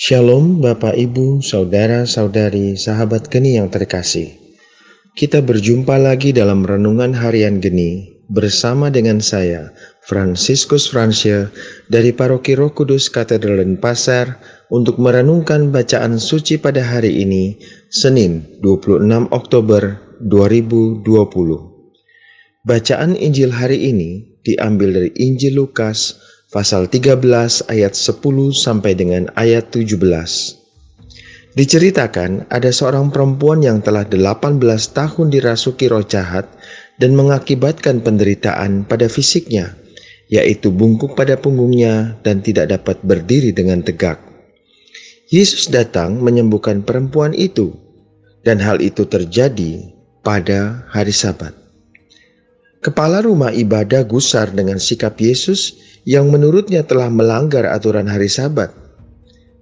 Shalom Bapak Ibu, Saudara-saudari, sahabat geni yang terkasih. Kita berjumpa lagi dalam Renungan Harian Geni bersama dengan saya, Franciscus Francia dari Paroki Roh Kudus Katedral Denpasar untuk merenungkan bacaan suci pada hari ini, Senin 26 Oktober 2020. Bacaan Injil hari ini diambil dari Injil Lukas pasal 13 ayat 10 sampai dengan ayat 17. Diceritakan ada seorang perempuan yang telah 18 tahun dirasuki roh jahat dan mengakibatkan penderitaan pada fisiknya, yaitu bungkuk pada punggungnya dan tidak dapat berdiri dengan tegak. Yesus datang menyembuhkan perempuan itu, dan hal itu terjadi pada hari Sabat. Kepala rumah ibadah gusar dengan sikap Yesus yang menurutnya telah melanggar aturan hari Sabat.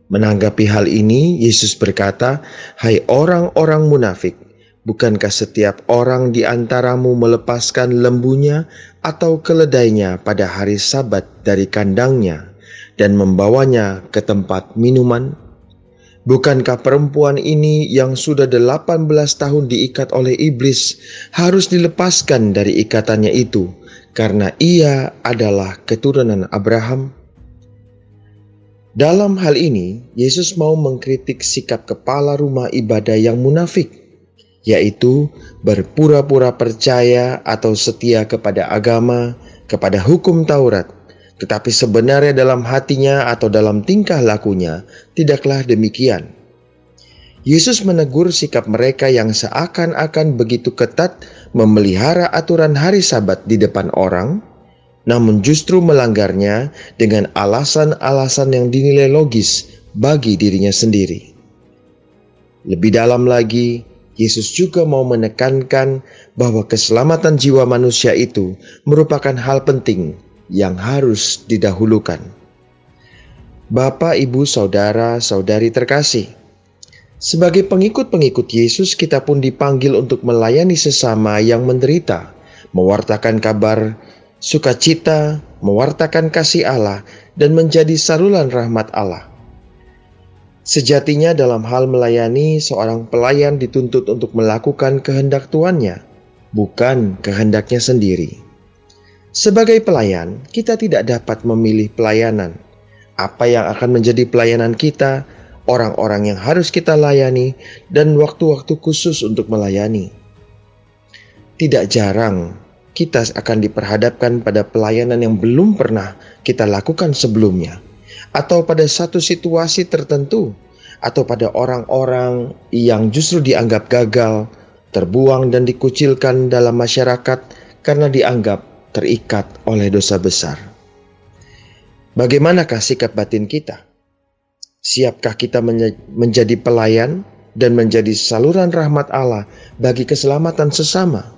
Menanggapi hal ini, Yesus berkata, "Hai orang-orang munafik, bukankah setiap orang di antaramu melepaskan lembunya atau keledainya pada hari Sabat dari kandangnya dan membawanya ke tempat minuman?" Bukankah perempuan ini yang sudah 18 tahun diikat oleh iblis harus dilepaskan dari ikatannya itu karena ia adalah keturunan Abraham? Dalam hal ini, Yesus mau mengkritik sikap kepala rumah ibadah yang munafik, yaitu berpura-pura percaya atau setia kepada agama, kepada hukum Taurat, tetapi sebenarnya dalam hatinya atau dalam tingkah lakunya tidaklah demikian. Yesus menegur sikap mereka yang seakan-akan begitu ketat memelihara aturan hari Sabat di depan orang, namun justru melanggarnya dengan alasan-alasan yang dinilai logis bagi dirinya sendiri. Lebih dalam lagi, Yesus juga mau menekankan bahwa keselamatan jiwa manusia itu merupakan hal penting yang harus didahulukan. Bapak, ibu, saudara, saudari terkasih, sebagai pengikut-pengikut Yesus, kita pun dipanggil untuk melayani sesama yang menderita, mewartakan kabar sukacita, mewartakan kasih Allah, dan menjadi saluran rahmat Allah. Sejatinya, dalam hal melayani, seorang pelayan dituntut untuk melakukan kehendak tuannya, bukan kehendaknya sendiri. Sebagai pelayan, kita tidak dapat memilih pelayanan. Apa yang akan menjadi pelayanan kita, orang-orang yang harus kita layani, dan waktu-waktu khusus untuk melayani. Tidak jarang kita akan diperhadapkan pada pelayanan yang belum pernah kita lakukan sebelumnya, atau pada satu situasi tertentu, atau pada orang-orang yang justru dianggap gagal, terbuang, dan dikucilkan dalam masyarakat karena dianggap terikat oleh dosa besar. Bagaimanakah sikap batin kita? Siapkah kita menjadi pelayan dan menjadi saluran rahmat Allah bagi keselamatan sesama?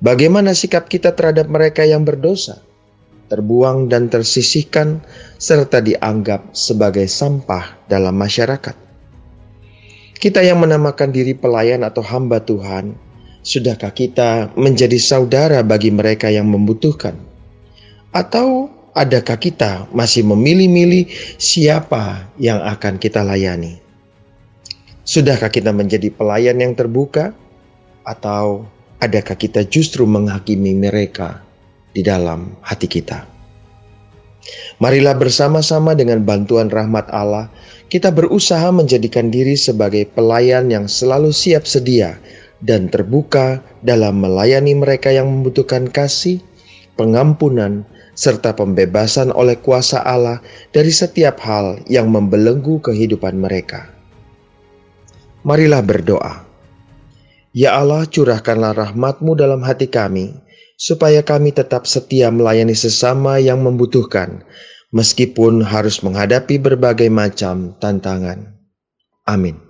Bagaimana sikap kita terhadap mereka yang berdosa, terbuang dan tersisihkan, serta dianggap sebagai sampah dalam masyarakat? Kita yang menamakan diri pelayan atau hamba Tuhan Sudahkah kita menjadi saudara bagi mereka yang membutuhkan? Atau adakah kita masih memilih-milih siapa yang akan kita layani? Sudahkah kita menjadi pelayan yang terbuka? Atau adakah kita justru menghakimi mereka di dalam hati kita? Marilah bersama-sama dengan bantuan rahmat Allah, kita berusaha menjadikan diri sebagai pelayan yang selalu siap sedia dan terbuka dalam melayani mereka yang membutuhkan kasih, pengampunan, serta pembebasan oleh kuasa Allah dari setiap hal yang membelenggu kehidupan mereka. Marilah berdoa. Ya Allah, curahkanlah rahmatmu dalam hati kami, supaya kami tetap setia melayani sesama yang membutuhkan, meskipun harus menghadapi berbagai macam tantangan. Amin.